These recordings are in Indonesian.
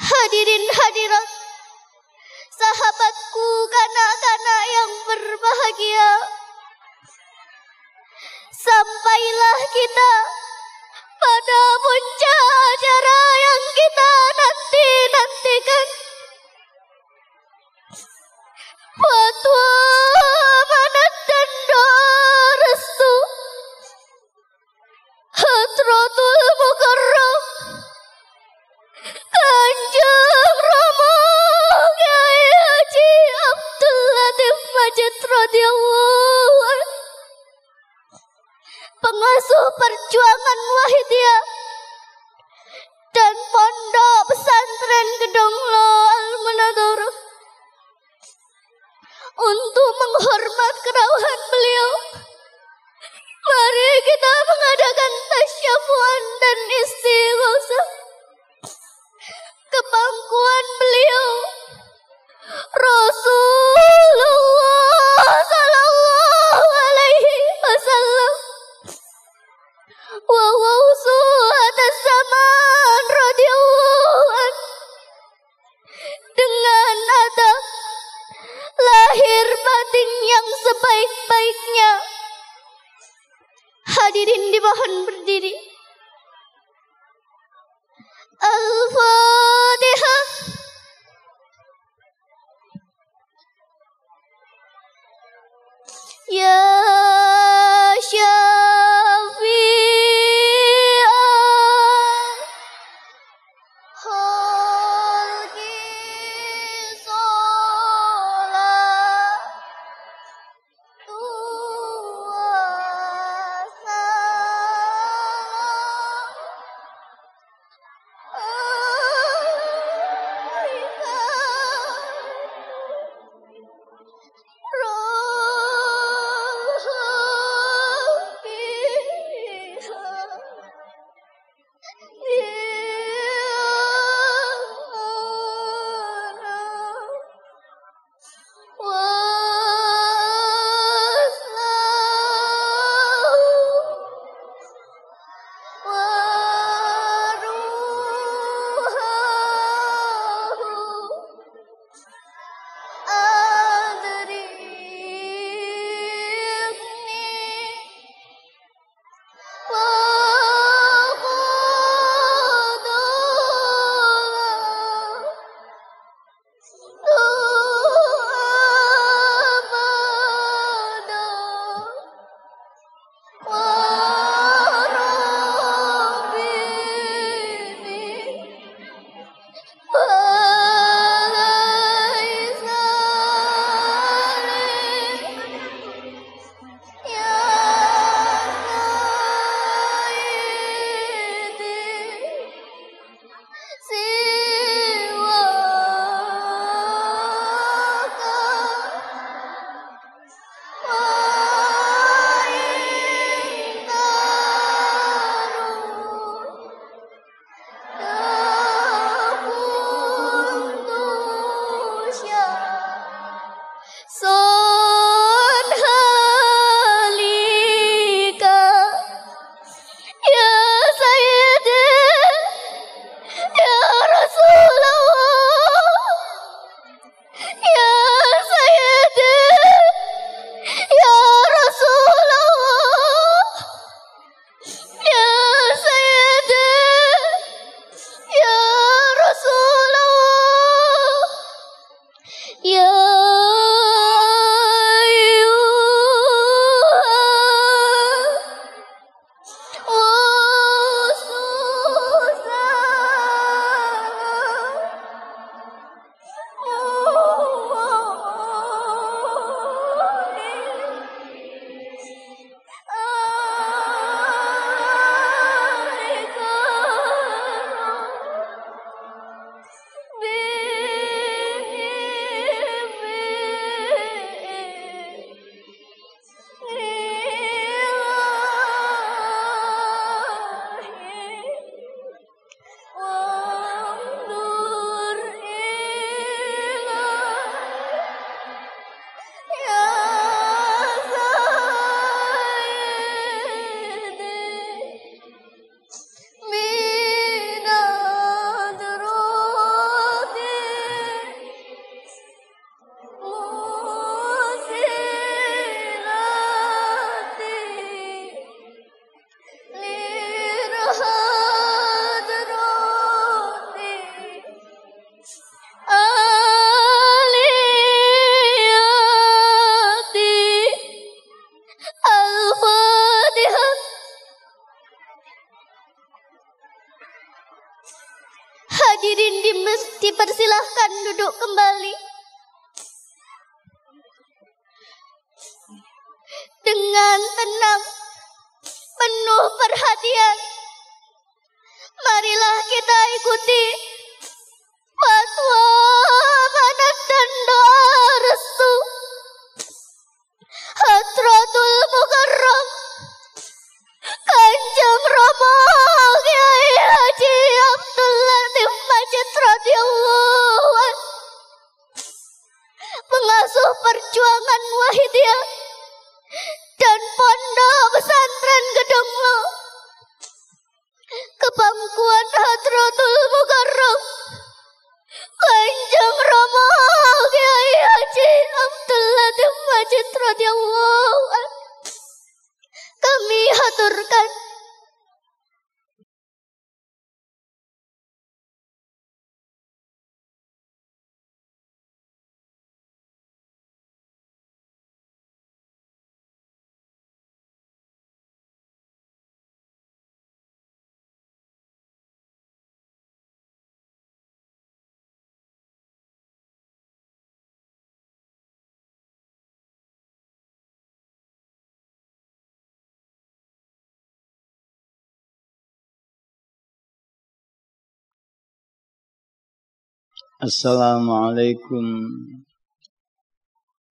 Hadirin hadirat, sahabatku kanak-kanak yang berbahagia. Sampailah kita pada puncak acara yang kita nanti-nantikan. Petua radhiyallahu anhu kami haturkan Assalamualaikum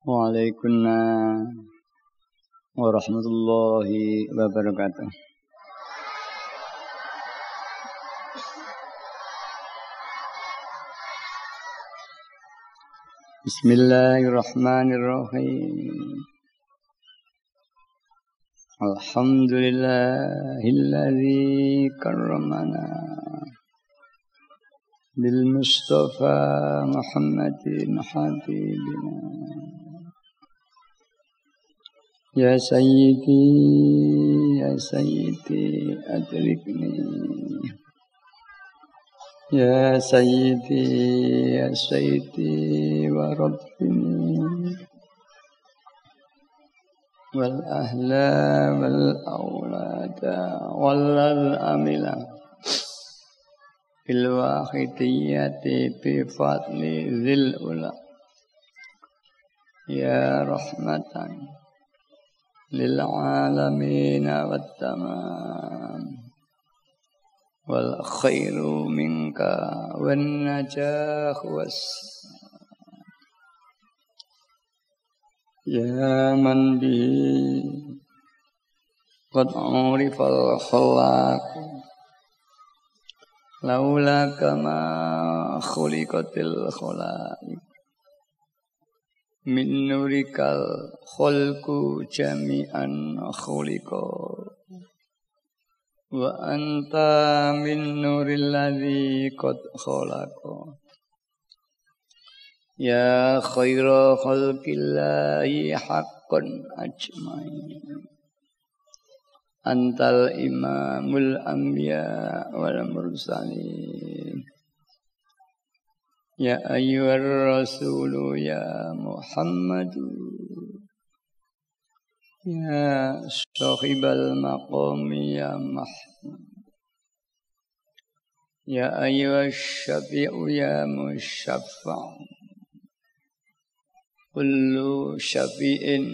Waalaikumsalam warahmatullahi wabarakatuh. Bismillahirrahmanirrahim. Alhamdulillahilladzi karramana بالمصطفى محمد حبيبنا. يا سيدي يا سيدي أدركني. يا سيدي يا سيدي وربني. والأهل والأولاد والأملة بالواحدية بفضل ذي الأولى يا رحمة للعالمين والتمام والخير منك والنجاح والسلام يا من به قد عرف الخلاق laula kama khuliqatil khalaik min nurikal khulku jami'an khuliqo wa anta min nuril ladzi qad khalaqa. Ya khairu khalqillahi haqqan ajmain. Antal imamul anbiya wal mursalin. Ya ayyuhar rasulu ya Muhammadu. Ya sahibal maqami ya Mahmud Ya ayyuhar syafi'u ya musyaffa'u. Kullu syafi'in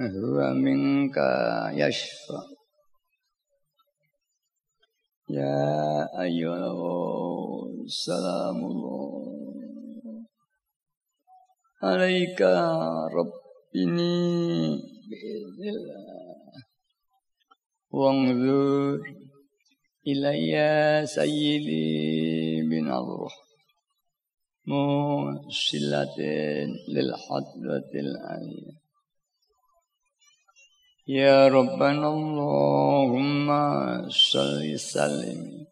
huwa minka yashfa ya ayyuhal salamullah alaika rabbini biiznillah wangzur ilayya sayyidi bin Allah musilatin lil hadratil aliyah يا ربنا اللهم صل وسلم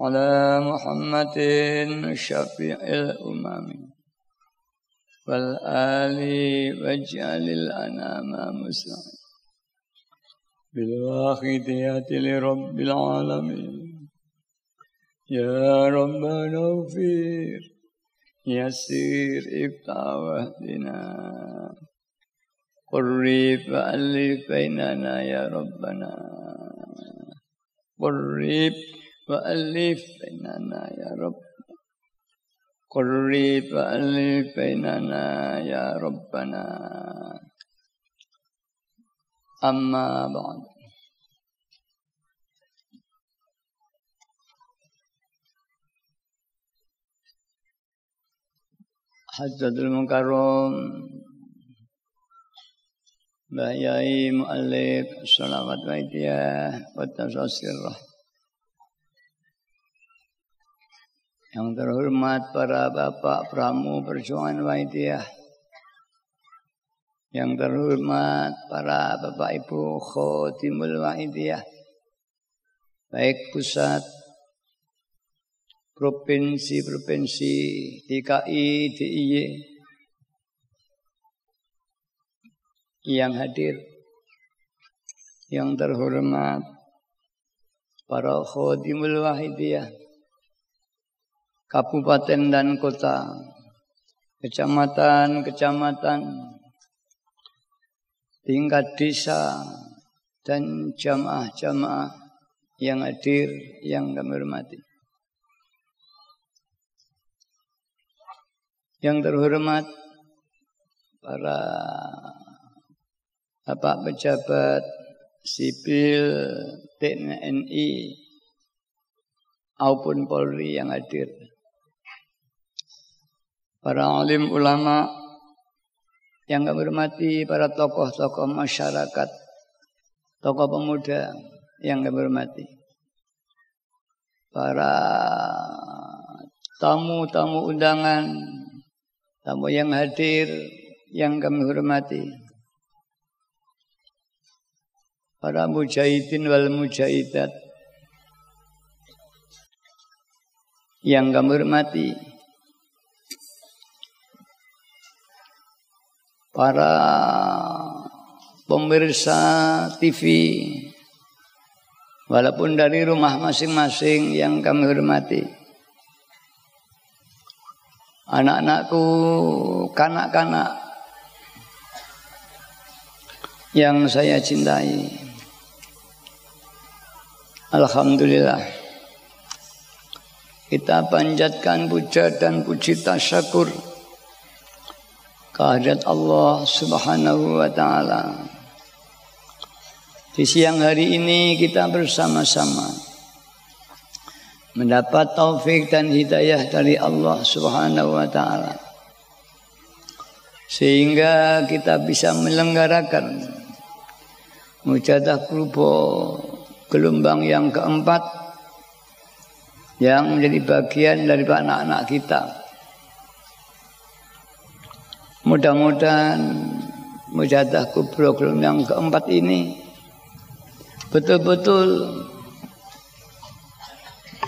على محمد شفيع الأمم والآل واجعل الأنام مسلم بالواحدية لرب العالمين. يا ربنا اغفر يسير افتح واهدنا قري فألف بيننا يا ربنا قري فألف بيننا يا رب قري فألف بيننا يا ربنا أما بعد حجة المكرم Mbah Yai Mu'alif. Salawat Waidiyah Wa Tasasirah Yang terhormat para bapak pramu perjuangan Waidiyah Yang terhormat para bapak ibu khotimul Waidiyah Baik pusat provinsi-provinsi DKI, DIY yang hadir, yang terhormat, para khodimul wahidiyah, kabupaten dan kota, kecamatan-kecamatan, tingkat desa, dan jamaah-jamaah yang hadir, yang kami hormati. yang terhormat para Bapak pejabat sipil TNI maupun Polri yang hadir. Para alim ulama yang kami hormati, para tokoh-tokoh masyarakat, tokoh pemuda yang kami hormati. Para tamu-tamu undangan tamu yang hadir yang kami hormati para mujahidin wal mujahidat. Yang kami hormati para pemirsa TV walaupun dari rumah masing-masing yang kami hormati anak-anakku, kanak-kanak. Yang saya cintai. Alhamdulillah. Kita panjatkan puja dan puji tasyakur kehadirat Allah Subhanahu wa taala. Di siang hari ini kita bersama-sama mendapat taufik dan hidayah dari Allah Subhanahu wa taala. Sehingga kita bisa melenggarakan mujadah kurubo gelombang yang keempat yang menjadi bagian dari anak-anak kita. Mudah-mudahan mujadah kubro gelombang keempat ini betul-betul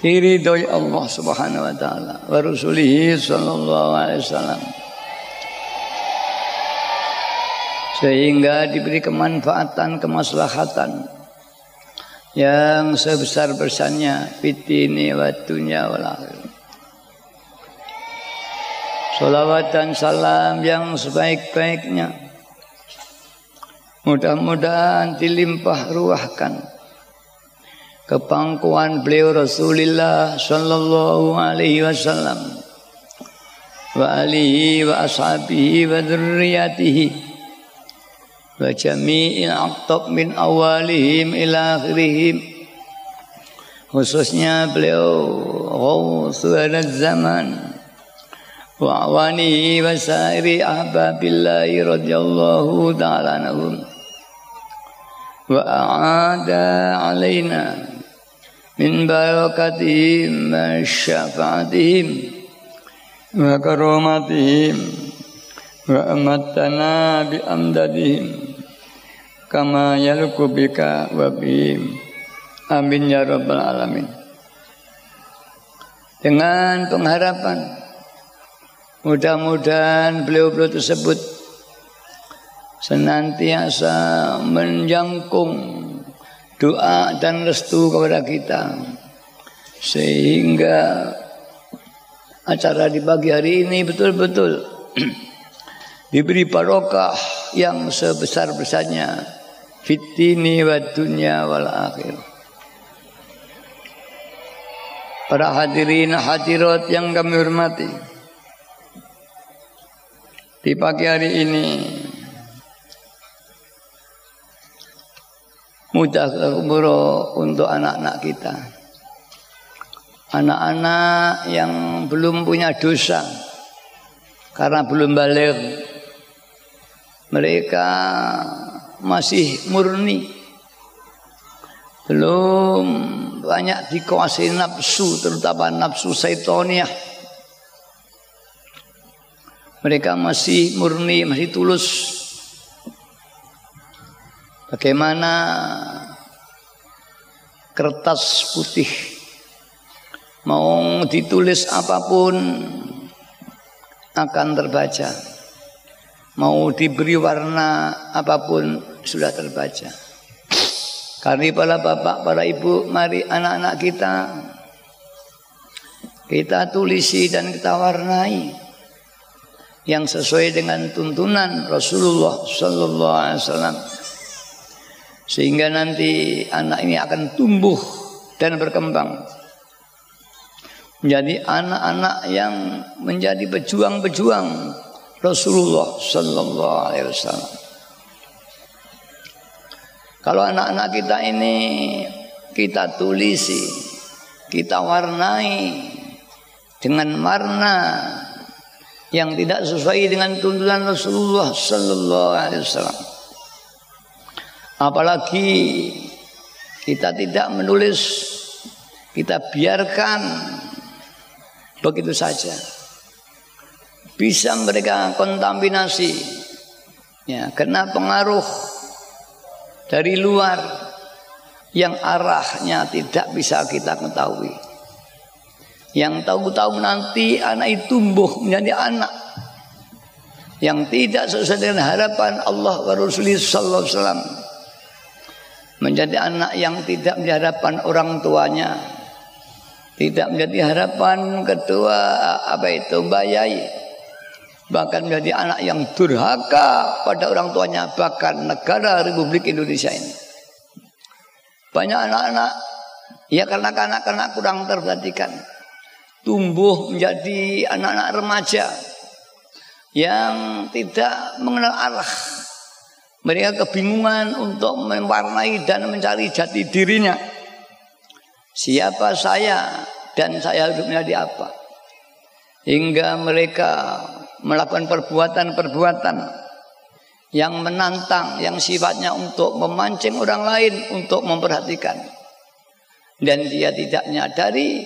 diridhoi Allah Subhanahu wa taala wa rasulihi sallallahu alaihi wasallam sehingga diberi kemanfaatan kemaslahatan yang sebesar-besarnya fitini wa dunya wal akhir. Salawat dan salam yang sebaik-baiknya. Mudah-mudahan dilimpah ruahkan kepangkuan beliau Rasulullah sallallahu alaihi wasallam wa alihi wa ashabihi wa dzurriyyatihi wa jami'i aqtab min awalihim ila akhirihim. Khususnya beliau ghawthul zaman. Wa awanihi wa sairi ahbabillahi radhiyallahu ta'ala anhum. Wa a'ada alaina min barakatihim wa syafaatihim wa karumatihim wa amatana bi amdadihim kama yaluku bika wa bihim. Amin ya rabbal alamin. Dengan pengharapan mudah-mudahan beliau-beliau tersebut senantiasa menjangkung doa dan restu kepada kita sehingga acara di pagi hari ini betul-betul diberi barokah yang sebesar-besarnya fitini wa dunya wal akhir para hadirin hadirat yang kami hormati. Di pagi hari ini mudah umroh untuk anak-anak kita. Anak-anak yang belum punya dosa karena belum balik. Mereka masih murni. Belum banyak dikuasai nafsu, terutama nafsu saitoniah. Mereka masih murni, masih tulus. Bagaimana kertas putih mau ditulis apa pun akan terbaca. Mau diberi warna apa pun sudah terbaca. Karena para bapak, para ibu, mari anak-anak kita. Kita tulisi dan kita warnai. Yang sesuai dengan tuntunan Rasulullah Sallallahu Alaihi Wasallam. Sehingga nanti anak ini akan tumbuh dan berkembang. Menjadi anak-anak yang menjadi pejuang-pejuang Rasulullah sallallahu alaihi wasallam. Kalau anak-anak kita ini kita tulisi, kita warnai dengan warna yang tidak sesuai dengan tuntunan Rasulullah sallallahu alaihi wasallam. Apalagi kita tidak menulis, kita biarkan Begitu saja. Bisa mereka kontaminasi ya, kena pengaruh dari luar yang arahnya tidak bisa kita ketahui. Yang tahu-tahu nanti anak itu tumbuh menjadi anak yang tidak sesuai dengan harapan Allah wa Rasulullah sallallahu alaihi wasallam. Menjadi anak yang tidak menjadi harapan orang tuanya, tidak menjadi harapan ketua apa itu bayai bahkan menjadi anak yang durhaka pada orang tuanya bahkan negara Republik Indonesia ini. Banyak anak-anak ya karena anak-anak kurang terperhatikan tumbuh menjadi anak-anak remaja yang tidak mengenal arah. Mereka kebingungan untuk mewarnai dan mencari jati dirinya. Siapa saya dan saya harus menjadi apa? Hingga mereka melakukan perbuatan-perbuatan yang menantang, yang sifatnya untuk memancing orang lain untuk memperhatikan. Dan dia tidak menyadari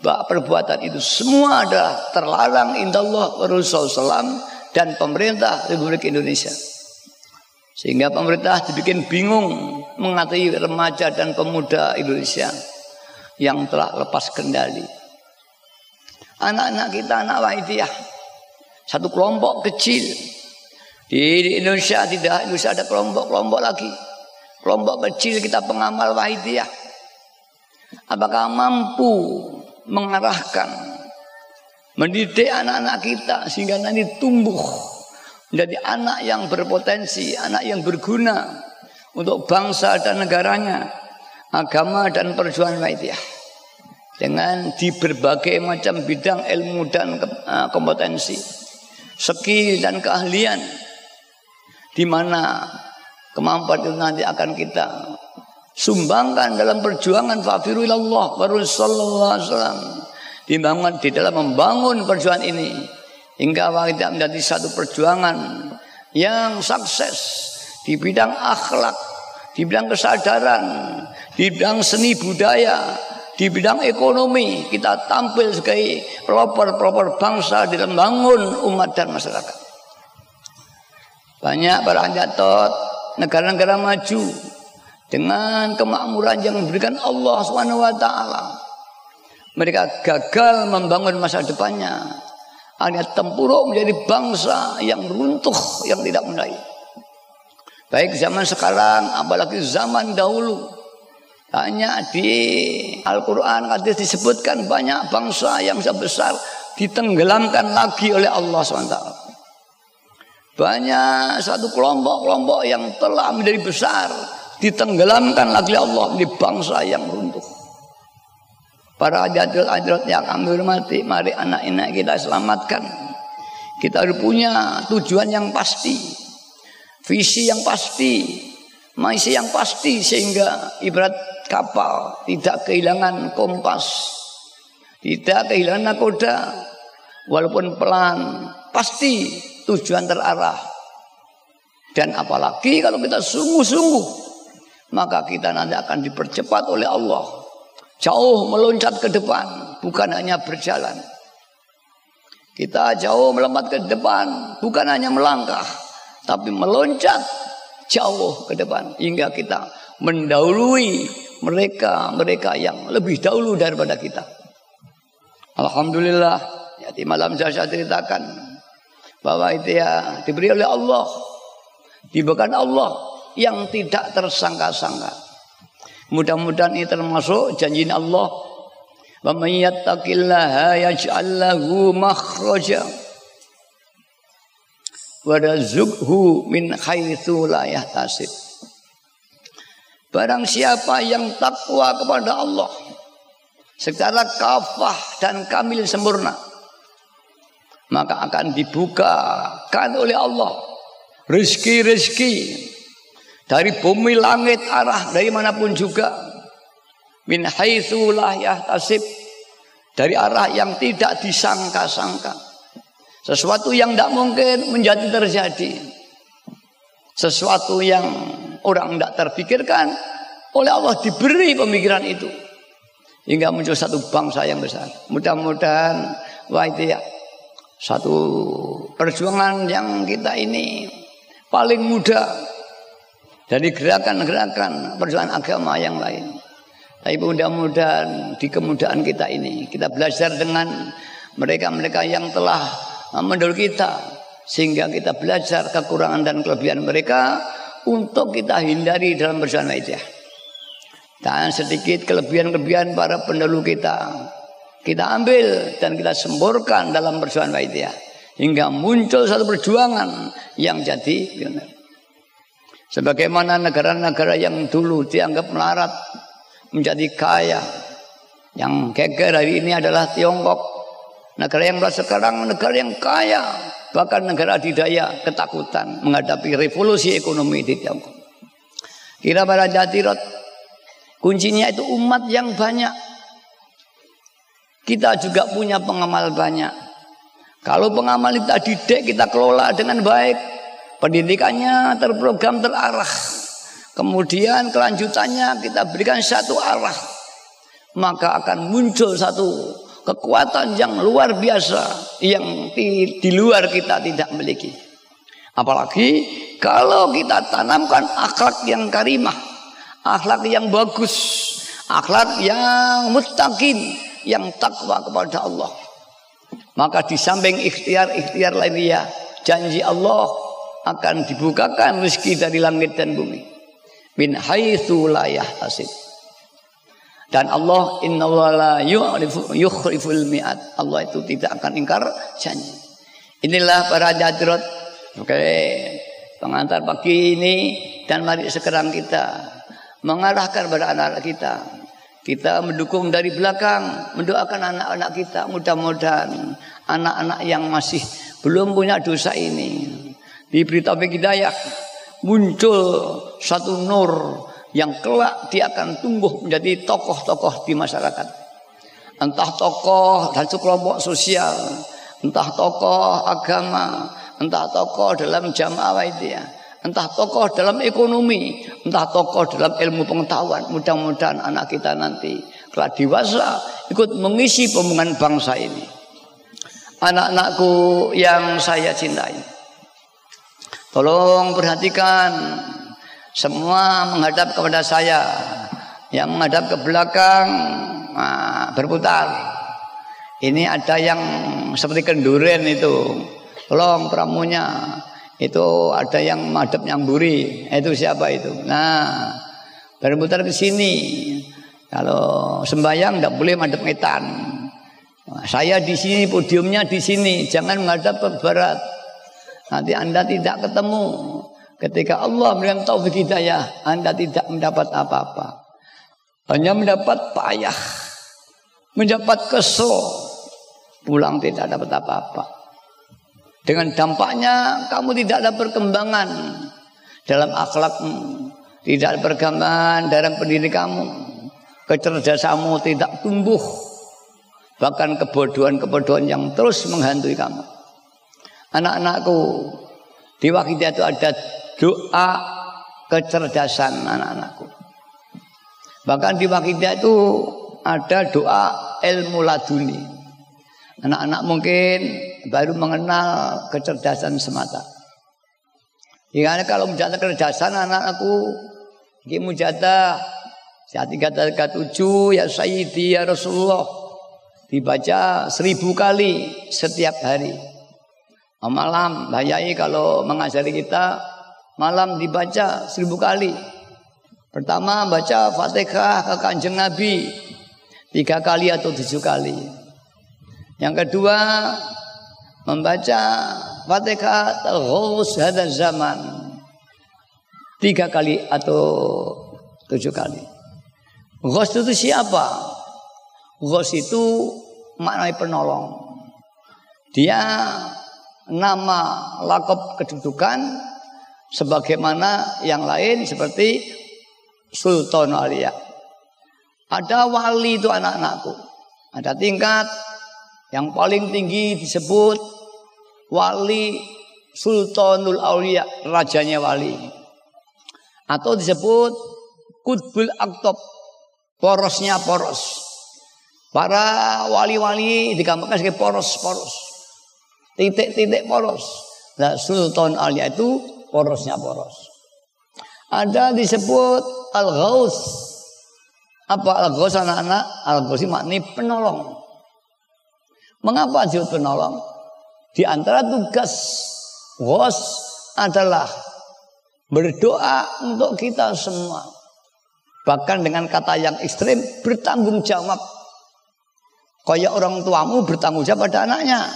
bahwa perbuatan itu semua adalah terlarang indallah Rasulullah SAW dan pemerintah Republik Indonesia. Sehingga pemerintah dibikin bingung mengatai remaja dan pemuda Indonesia yang telah lepas kendali. Anak-anak kita anak waidiyah. Satu kelompok kecil. Di Indonesia tidak, Indonesia ada kelompok-kelompok lagi. Kelompok kecil kita pengamal waidiyah. Apakah mampu mengarahkan mendidik anak-anak kita sehingga nanti tumbuh menjadi anak yang berpotensi, anak yang berguna untuk bangsa dan negaranya agama dan perjuangan Waitiyah dengan di berbagai macam bidang ilmu dan eh, kompetensi, skill dan keahlian. Di mana kemampuan itu nanti akan kita sumbangkan dalam perjuangan. Fafirulallah baru sallallahu wasallam. Dibangun di dalam membangun perjuangan ini. Hingga kita menjadi satu perjuangan yang sukses di bidang akhlak, di bidang kesadaran, di bidang seni budaya, di bidang ekonomi kita tampil sebagai pelopor-pelopor bangsa di bangun umat dan masyarakat. Banyak para anjatot negara-negara maju dengan kemakmuran yang diberikan Allah Subhanahu wa taala. Mereka gagal membangun masa depannya. Hanya tempuruk menjadi bangsa yang runtuh, yang tidak menaik. Baik zaman sekarang, apalagi zaman dahulu. Hanya di Al-Quran hadis disebutkan banyak bangsa yang sebesar ditenggelamkan lagi oleh Allah SWT. Banyak satu kelompok-kelompok yang telah menjadi besar ditenggelamkan lagi oleh Allah di bangsa yang runtuh. Para hadirat-hadirat yang kami hormati, mari anak-anak kita selamatkan. Kita harus punya tujuan yang pasti, visi yang pasti, misi yang pasti sehingga ibarat kapal. Tidak kehilangan kompas, tidak kehilangan nakoda, walaupun pelan, pasti tujuan terarah. Dan apalagi kalau kita sungguh-sungguh, maka kita nanti akan dipercepat oleh Allah. Jauh meloncat ke depan, bukan hanya berjalan. Kita jauh melompat ke depan, bukan hanya melangkah, tapi meloncat jauh ke depan. Hingga kita mendahului mereka-mereka yang lebih dahulu daripada kita. Alhamdulillah, ya di malam saya ceritakan bahwa itu ya diberi oleh Allah, diberikan Allah yang tidak tersangka-sangka. Mudah-mudahan ini termasuk janji Allah. Wa may makhraja wa min haitsu la yahtasib. Barang siapa yang takwa kepada Allah secara kafah dan kamil sempurna maka akan dibukakan oleh Allah rezeki-rezeki dari bumi langit arah dari mana pun juga. Min haitsu la yahtasib dari arah yang tidak disangka-sangka. Sesuatu yang tidak mungkin menjadi terjadi. Sesuatu yang orang tidak terpikirkan oleh Allah diberi pemikiran itu. Hingga muncul satu bangsa yang besar. Mudah-mudahan wah itu ya satu perjuangan yang kita ini paling mudah dari gerakan-gerakan perjuangan agama yang lain. Tapi mudah-mudahan di kemudahan kita ini kita belajar dengan mereka-mereka yang telah mendahului kita sehingga kita belajar kekurangan dan kelebihan mereka untuk kita hindari dalam perjuangan itu. Dan sedikit kelebihan-kelebihan para pendahulu kita kita ambil dan kita semburkan dalam perjuangan itu hingga muncul satu perjuangan yang jadi. Sebagaimana negara-negara yang dulu dianggap melarat menjadi kaya. Yang geger hari ini adalah Tiongkok. Negara yang sekarang negara yang kaya. Bahkan negara adidaya ketakutan menghadapi revolusi ekonomi di Tiongkok. Kira para jatirot. Kuncinya itu umat yang banyak. Kita juga punya pengamal banyak. Kalau pengamal kita didik, kita kelola dengan baik. Pendidikannya terprogram terarah. Kemudian kelanjutannya kita berikan satu arah. Maka akan muncul satu kekuatan yang luar biasa yang di, di luar kita tidak memiliki. Apalagi kalau kita tanamkan akhlak yang karimah, akhlak yang bagus, akhlak yang mutakin, yang takwa kepada Allah. Maka di samping ikhtiar-ikhtiar lainnya, janji Allah akan dibukakan rezeki dari langit dan bumi. Min haitsu la. Dan Allah innallaha yukhliful mi'ad. Allah itu tidak akan ingkar janji. Inilah para jadrot. Oke, pengantar pagi ini dan mari sekarang kita mengarahkan pada anak-anak kita. Kita mendukung dari belakang, mendoakan anak-anak kita. Mudah-mudahan anak-anak yang masih belum punya dosa ini diberi taufik hidayah muncul satu nur yang kelak dia akan tumbuh menjadi tokoh-tokoh di masyarakat. Entah tokoh dan kelompok sosial, entah tokoh agama, entah tokoh dalam jamaah itu ya, entah tokoh dalam ekonomi, entah tokoh dalam ilmu pengetahuan. Mudah-mudahan anak kita nanti kelak dewasa ikut mengisi pembangunan bangsa ini. Anak-anakku yang saya cintai. Tolong perhatikan semua menghadap kepada saya. Yang menghadap ke belakang nah, berputar. Ini ada yang seperti kenduren itu. Tolong pramunya. Itu ada yang menghadap nyamburi. Itu siapa itu? Nah, berputar ke sini. Kalau sembahyang tidak boleh menghadap ngetan. Nah, saya di sini, podiumnya di sini. Jangan menghadap ke barat. Nanti Anda tidak ketemu. Ketika Allah memberikan taufik hidayah, Anda tidak mendapat apa-apa. Hanya mendapat payah. mendapat kesel, pulang tidak dapat apa-apa. Dengan dampaknya kamu tidak ada perkembangan dalam akhlakmu, tidak ada perkembangan dalam pendidikanmu, kecerdasanmu tidak tumbuh, bahkan kebodohan-kebodohan yang terus menghantui kamu. Anak-anakku, di waktu itu ada doa kecerdasan anak-anakku. Bahkan di wakidah itu ada doa ilmu laduni. Anak-anak mungkin baru mengenal kecerdasan semata. Ya kalau menjadi kecerdasan anak-anakku, ini mujadah saat tiga tiga tujuh ya Sayyidi ya Rasulullah dibaca seribu kali setiap hari. Malam bayai kalau mengajari kita malam dibaca seribu kali. Pertama baca Fatihah ke kanjeng Nabi tiga kali atau tujuh kali. Yang kedua membaca Fatihah terus hadal zaman tiga kali atau tujuh kali. Ghos itu siapa? Ghos itu maknanya penolong. Dia nama lakop kedudukan sebagaimana yang lain seperti Sultan Alia. Ada wali itu anak-anakku. Ada tingkat yang paling tinggi disebut wali Sultanul Aulia, rajanya wali. Atau disebut Kutbul Aktob, porosnya poros. Para wali-wali digambarkan sebagai poros-poros titik-titik poros. Nah, Sultan Alia itu porosnya poros. Ada disebut Al-Ghaus. Apa Al-Ghaus anak-anak? Al-Ghaus maknanya penolong. Mengapa disebut penolong? Di antara tugas Ghaus adalah berdoa untuk kita semua. Bahkan dengan kata yang ekstrim bertanggung jawab. Kayak orang tuamu bertanggung jawab pada anaknya.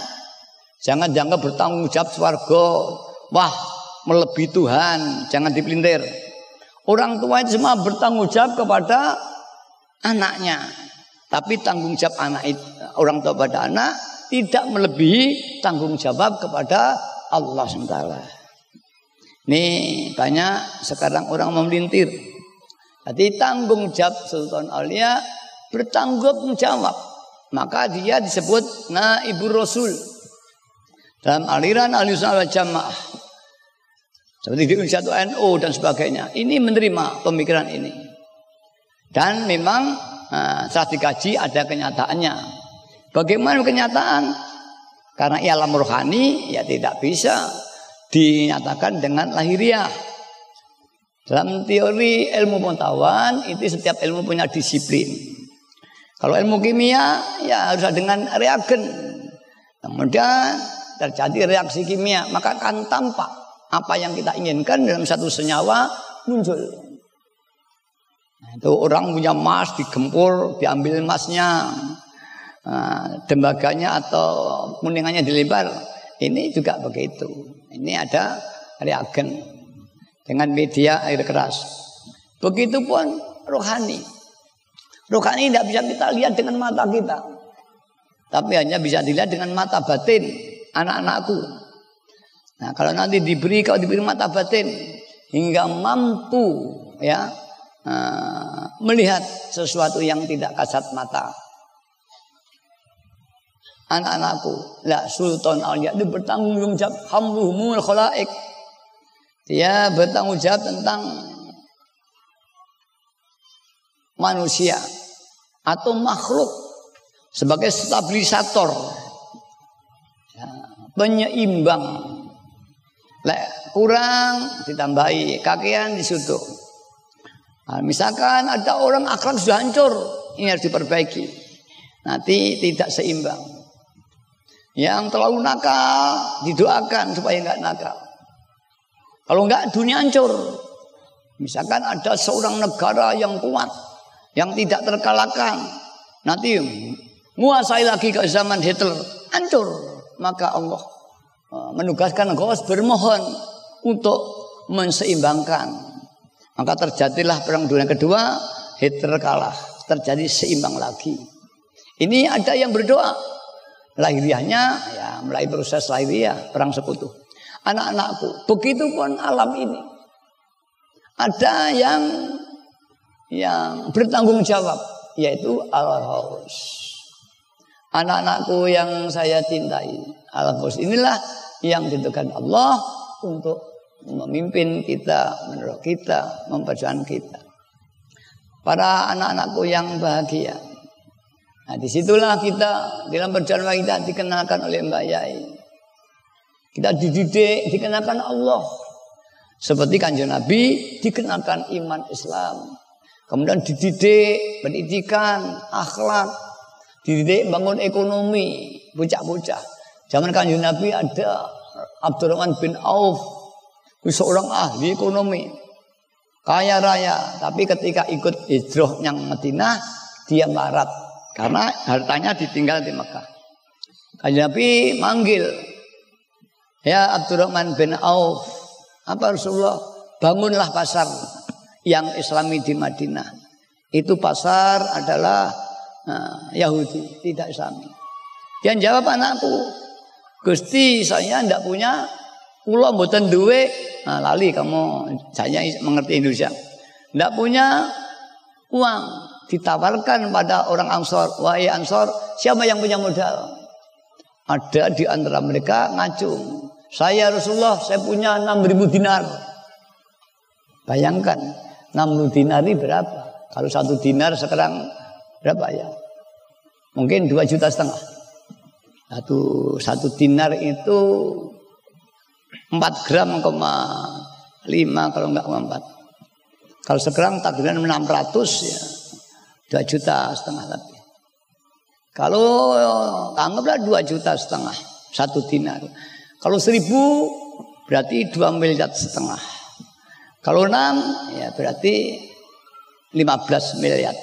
Jangan jangan bertanggung jawab swarga. Wah, melebihi Tuhan, jangan dipelintir. Orang tua itu semua bertanggung jawab kepada anaknya. Tapi tanggung jawab anak itu, orang tua pada anak tidak melebihi tanggung jawab kepada Allah SWT. Ini banyak sekarang orang memelintir. Jadi tanggung jawab Sultan Aulia bertanggung jawab. Maka dia disebut Naibu Rasul dalam aliran aliran jamaah seperti di Indonesia itu NU dan sebagainya. Ini menerima pemikiran ini. Dan memang uh, setelah dikaji ada kenyataannya. Bagaimana kenyataan? Karena ia alam rohani ya tidak bisa dinyatakan dengan lahiriah. Dalam teori ilmu pengetahuan itu setiap ilmu punya disiplin. Kalau ilmu kimia ya harus dengan reagen. Kemudian terjadi reaksi kimia, maka akan tampak apa yang kita inginkan dalam satu senyawa muncul. Nah, itu orang punya emas digempur, diambil emasnya, nah, dembaganya atau kuningannya dilebar. Ini juga begitu. Ini ada reagen dengan media air keras. Begitupun rohani. Rohani tidak bisa kita lihat dengan mata kita. Tapi hanya bisa dilihat dengan mata batin anak-anakku. Nah, kalau nanti diberi kalau diberi mata batin hingga mampu ya uh, melihat sesuatu yang tidak kasat mata. Anak-anakku, la Sultan Aulia itu bertanggung jawab hamluhumul khalaik. Dia bertanggung jawab tentang manusia atau makhluk sebagai stabilisator penyeimbang. Lek kurang ditambahi, kakian disutup. Nah, misalkan ada orang akhlak sudah hancur, ini harus diperbaiki. Nanti tidak seimbang. Yang terlalu nakal didoakan supaya enggak nakal. Kalau enggak dunia hancur. Misalkan ada seorang negara yang kuat, yang tidak terkalahkan. Nanti menguasai lagi ke zaman Hitler, hancur maka Allah menugaskan Ghaus bermohon untuk menseimbangkan. Maka terjadilah perang dunia kedua, Hitler kalah, terjadi seimbang lagi. Ini ada yang berdoa. Lahiriahnya ya mulai proses lahiriah perang sekutu. Anak-anakku, begitu pun alam ini. Ada yang yang bertanggung jawab yaitu al-haus. Anak-anakku yang saya cintai, al-haus inilah yang ditentukan Allah untuk memimpin kita, menurut kita, memperjuangkan kita. Para anak-anakku yang bahagia. Nah di situlah kita dalam perjalanan kita dikenalkan oleh Mbak Yai. Kita dididik, dikenakan Allah. Seperti kanjeng Nabi dikenakan iman Islam. Kemudian dididik, pendidikan, akhlak, dididik bangun ekonomi, bocah-bocah. Zaman kanjeng Nabi ada Abdurrahman bin Auf, seorang ahli ekonomi, kaya raya. Tapi ketika ikut hijrah yang Madinah, dia marat karena hartanya ditinggal di Mekah. Kanjeng Nabi manggil, ya Abdurrahman bin Auf, apa Rasulullah bangunlah pasar yang Islami di Madinah. Itu pasar adalah Yahudi, tidak Islami. Dia jawab anakku, Gusti saya tidak punya pulau mboten duwe. Nah, lali kamu saya mengerti Indonesia. Tidak punya uang ditawarkan pada orang Ansor, wahai Ansor, siapa yang punya modal? Ada di antara mereka ngacung. Saya Rasulullah, saya punya 6000 dinar. Bayangkan, 60 dinar ini berapa? Kalau satu dinar sekarang berapa ya? Mungkin 2 juta setengah. Satu, satu dinar itu 4 gram, 5 kalau enggak 4. Kalau sekarang takdiran 600 ya 2 juta setengah tapi. Kalau anggaplah 2 juta setengah satu dinar. Kalau seribu berarti 2 miliar setengah. Kalau enam ya berarti 15 miliar.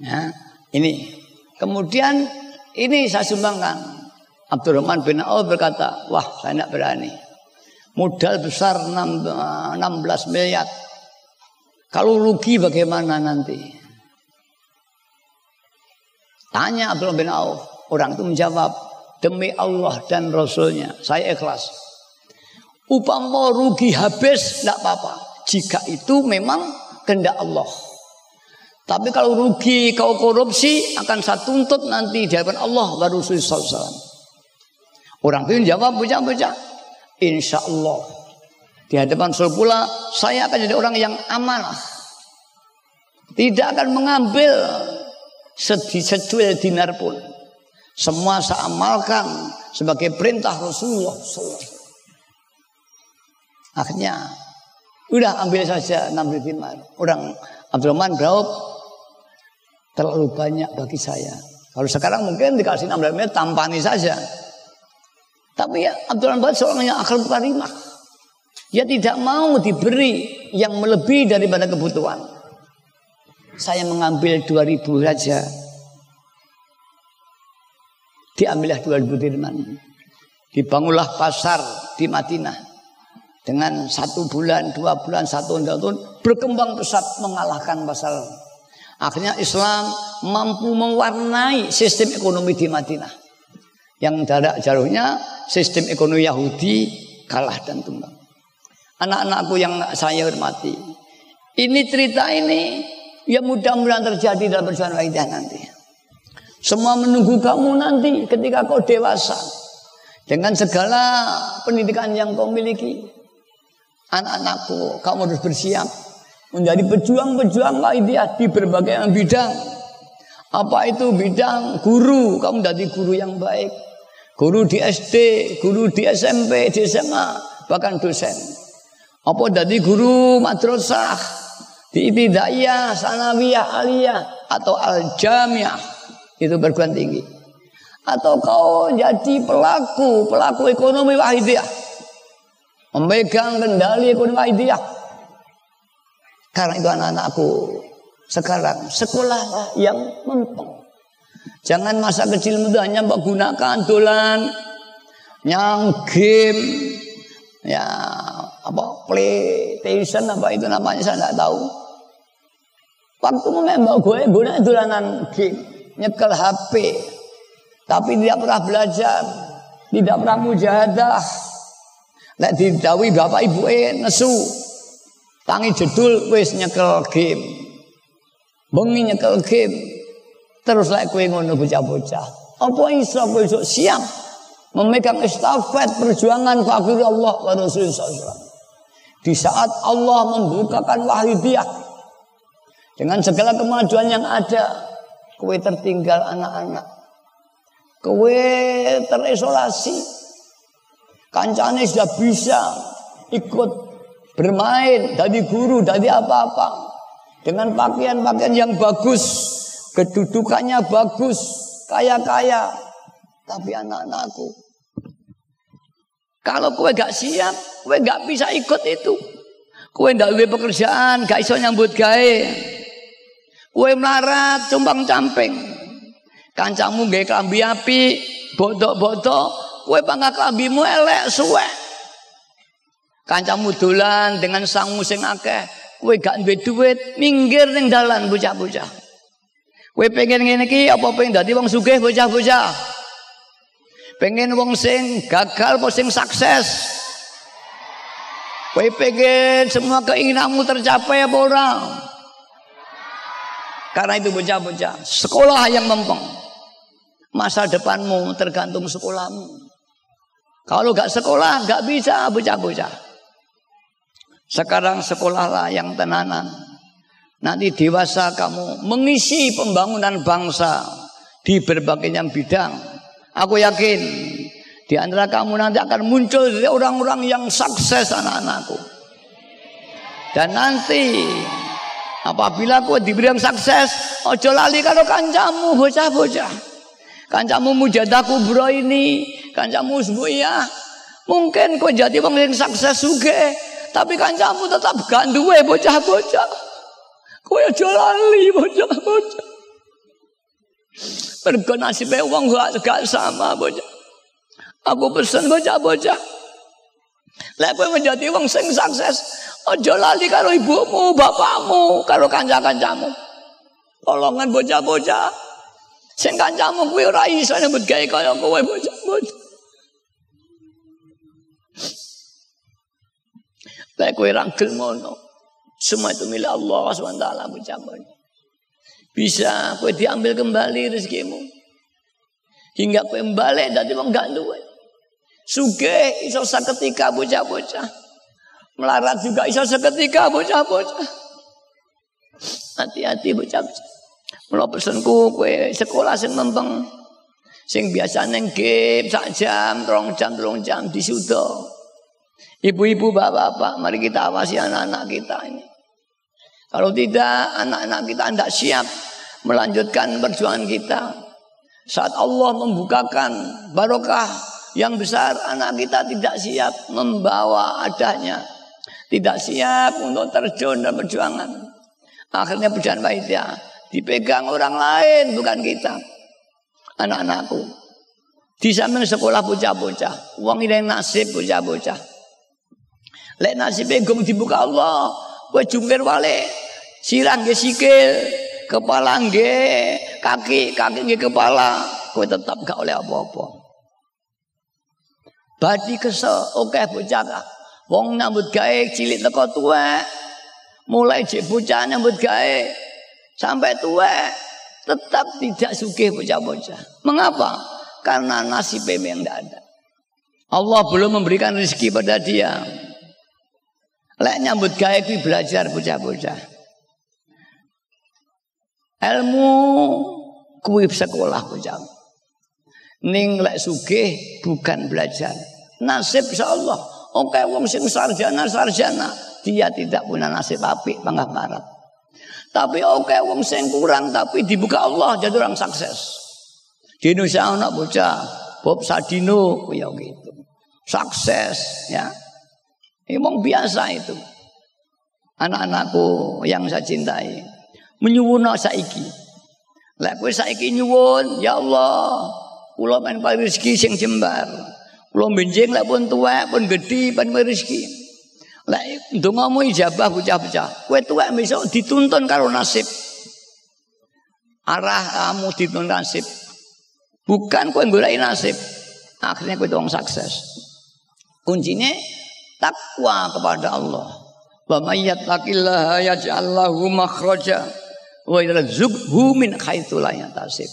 Ya, ini. Kemudian ini saya sumbangkan. Abdurrahman bin Auf berkata, wah saya tidak berani. Modal besar 16 miliar. Kalau rugi bagaimana nanti? Tanya Abdurrahman bin Auf. Orang itu menjawab, demi Allah dan Rasulnya, saya ikhlas. Upama rugi habis tidak apa-apa. Jika itu memang kehendak Allah. Tapi kalau rugi kau korupsi akan saya tuntut nanti di hadapan Allah Rasulullah SAW. Orang itu jawab bocah-bocah. Insya Allah. Di hadapan Rasul pula saya akan jadi orang yang amanah. Tidak akan mengambil sejuil dinar pun. Semua saya amalkan sebagai perintah Rasulullah. Akhirnya udah ambil saja 6 dinar. Orang Abdurrahman Braub terlalu banyak bagi saya. Kalau sekarang mungkin dikasih 6 dinar tampani saja. Tapi ya Abdurrahman Braub seorang yang akal karimah. Dia tidak mau diberi yang melebihi daripada kebutuhan. Saya mengambil 2000 saja. Diambillah 2000 dirham. Dibangunlah pasar di Madinah dengan satu bulan, dua bulan, satu tahun berkembang pesat mengalahkan pasal. Akhirnya Islam mampu mewarnai sistem ekonomi di Madinah. Yang jarak jauhnya sistem ekonomi Yahudi kalah dan tumbang. Anak-anakku yang saya hormati. Ini cerita ini ya mudah-mudahan terjadi dalam perjalanan kita nanti. Semua menunggu kamu nanti ketika kau dewasa. Dengan segala pendidikan yang kau miliki. Anak-anakku, kamu harus bersiap menjadi pejuang-pejuang dia di berbagai bidang. Apa itu bidang guru? Kamu jadi guru yang baik. Guru di SD, guru di SMP, di SMA, bahkan dosen. Apa jadi guru madrasah, di ibtidaiyah, sanawiyah, aliyah, atau al-jamiah. Itu perguruan tinggi. Atau kau jadi pelaku, pelaku ekonomi wahidiyah memegang kendali ekonomi dia. Karena itu anak-anakku sekarang sekolahlah yang mentok. Jangan masa kecil muda hanya menggunakan dolan, yang game, ya apa PlayStation apa itu namanya saya tidak tahu. Waktu mbak gue guna dolanan game, nyekel HP, tapi tidak pernah belajar, tidak pernah mujahadah. Lek didawi bapak ibu eh nesu, tangi jedul wis nyekel game, bengi nyekel game, terus lek kue ngono bocah-bocah. Apa iso kowe siap memegang estafet perjuangan fakir Allah wa Rasulullah Di saat Allah membukakan wahyu dia dengan segala kemajuan yang ada, kue tertinggal anak-anak. Kue terisolasi. Kancane sudah bisa ikut bermain dari guru, dari apa-apa. Dengan pakaian-pakaian yang bagus, kedudukannya bagus, kaya-kaya. Tapi anak-anakku, kalau kue gak siap, kue gak bisa ikut itu. Kue ndak pekerjaan, gak iso nyambut gawe. Kue melarat cumbang camping. Kancamu gak klambi api, botok-botok, kue pangga klambimu elek suwe. Kancamu dolan dengan sang musing akeh, kue gak duwe duit, minggir ning dalan bocah-bocah. Kue pengen ngene iki apa pengen dadi wong sugih bocah-bocah? Pengen wong sing gagal apa sing sukses? Kue pengen semua keinginanmu tercapai apa orang? Karena itu bocah-bocah, sekolah yang mempeng. Masa depanmu tergantung sekolahmu. Kalau gak sekolah, gak bisa bocah-bocah. Sekarang sekolahlah yang tenanan. Nanti dewasa kamu mengisi pembangunan bangsa di berbagai yang bidang. Aku yakin di antara kamu nanti akan muncul orang-orang yang sukses anak-anakku. Dan nanti Apabila kau diberi sukses, ojo lali kalau kancamu bocah-bocah. Kancamu mujadaku bro ini, kancamu ya. Mungkin kau jadi wong yang sukses juga, tapi kancamu tetap gak duwe bocah-bocah. Kau ojo lali bocah-bocah. Mergo nasibe wong gak, gak sama bocah. Aku pesen bocah-bocah. Lek kowe menjadi wong sing sukses, Ojo lali karo ibumu, bapakmu, karo kanca-kancamu. Tolongan bocah-bocah. Sing kancamu kuwi ora iso nyebut gawe kaya kowe bocah-bocah. Lek kowe rangkel ngono. Semua itu milik Allah SWT bocah-bocah. Bisa kowe diambil kembali rezekimu. Hingga kowe balik dadi wong gak duwe. Sugih iso saketika bocah-bocah. Melarat juga iso seketika bocah-bocah. Hati-hati bocah-bocah. Mula pesenku kue sekolah sing mempeng. Sing biasa neng game sak jam, rong jam, rong jam di sudo. Ibu-ibu, bapak-bapak, mari kita awasi anak-anak kita ini. Kalau tidak, anak-anak kita tidak siap melanjutkan perjuangan kita. Saat Allah membukakan barokah yang besar, anak kita tidak siap membawa adanya tidak siap untuk terjun dalam perjuangan. Akhirnya perjuangan panitia dipegang orang lain bukan kita. Anak-anakku. Di samping sekolah bocah-bocah. Uang ini nasib bocah-bocah. Lek nasib gong dibuka Allah. Gue jungkir wale. Sirang ge sikil. Kepala ge kaki. Kaki ge kepala. Gue tetap gak oleh apa-apa. Badi kesel. Oke bocah kah. Wong nyambut gawe cilik teko tua. Mulai cek bocah nyambut gawe sampai tua tetap tidak sugih bocah-bocah. Mengapa? Karena nasib yang tidak ada. Allah belum memberikan rezeki pada dia. Lek nyambut gawe kuwi belajar bocah-bocah. Ilmu kuwi sekolah bocah. Ning lek sugih bukan belajar. Nasib Allah. Oke wong sing sarjana sarjana dia tidak punya nasib api panggah barat. Tapi oke wong sing kurang tapi dibuka Allah jadi orang sukses. Di Indonesia anak bocah Bob Sadino ya gitu. Sukses ya. Emang biasa itu. Anak-anakku yang saya cintai. Menyuwun saiki. Lek kowe saiki nyuwun, ya Allah, kula men rezeki sing jembar. Kulo benjing lek pun tua pun gede pun rezeki. Lek ndongamu ijabah bocah-bocah. Kowe tuwek besok dituntun karo nasib. arah kamu di nasib. Bukan kowe golek nasib. Akhirnya kowe wong sukses. Kuncinya takwa kepada Allah. Wa may yattaqillaha yaj'al lahu makhraja wa yarzuqhu min haitsu la yahtasib.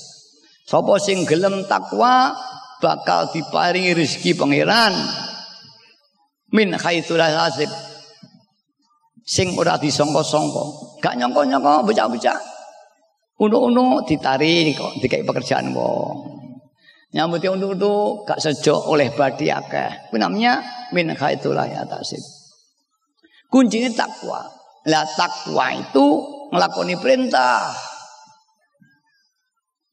Sapa sing gelem takwa bakal diparingi rezeki pangeran min haitsu la yahtasib. Sing ora disangka-sangka. Gak nyangka-nyangka bocah-bocah. Uno-uno ditarik kok dikai pekerjaan wong. Nyambut yang itu gak sejok oleh badi akeh. Namanya min khaitulah ya tasib. Kuncinya takwa. Lah takwa itu ngelakoni perintah.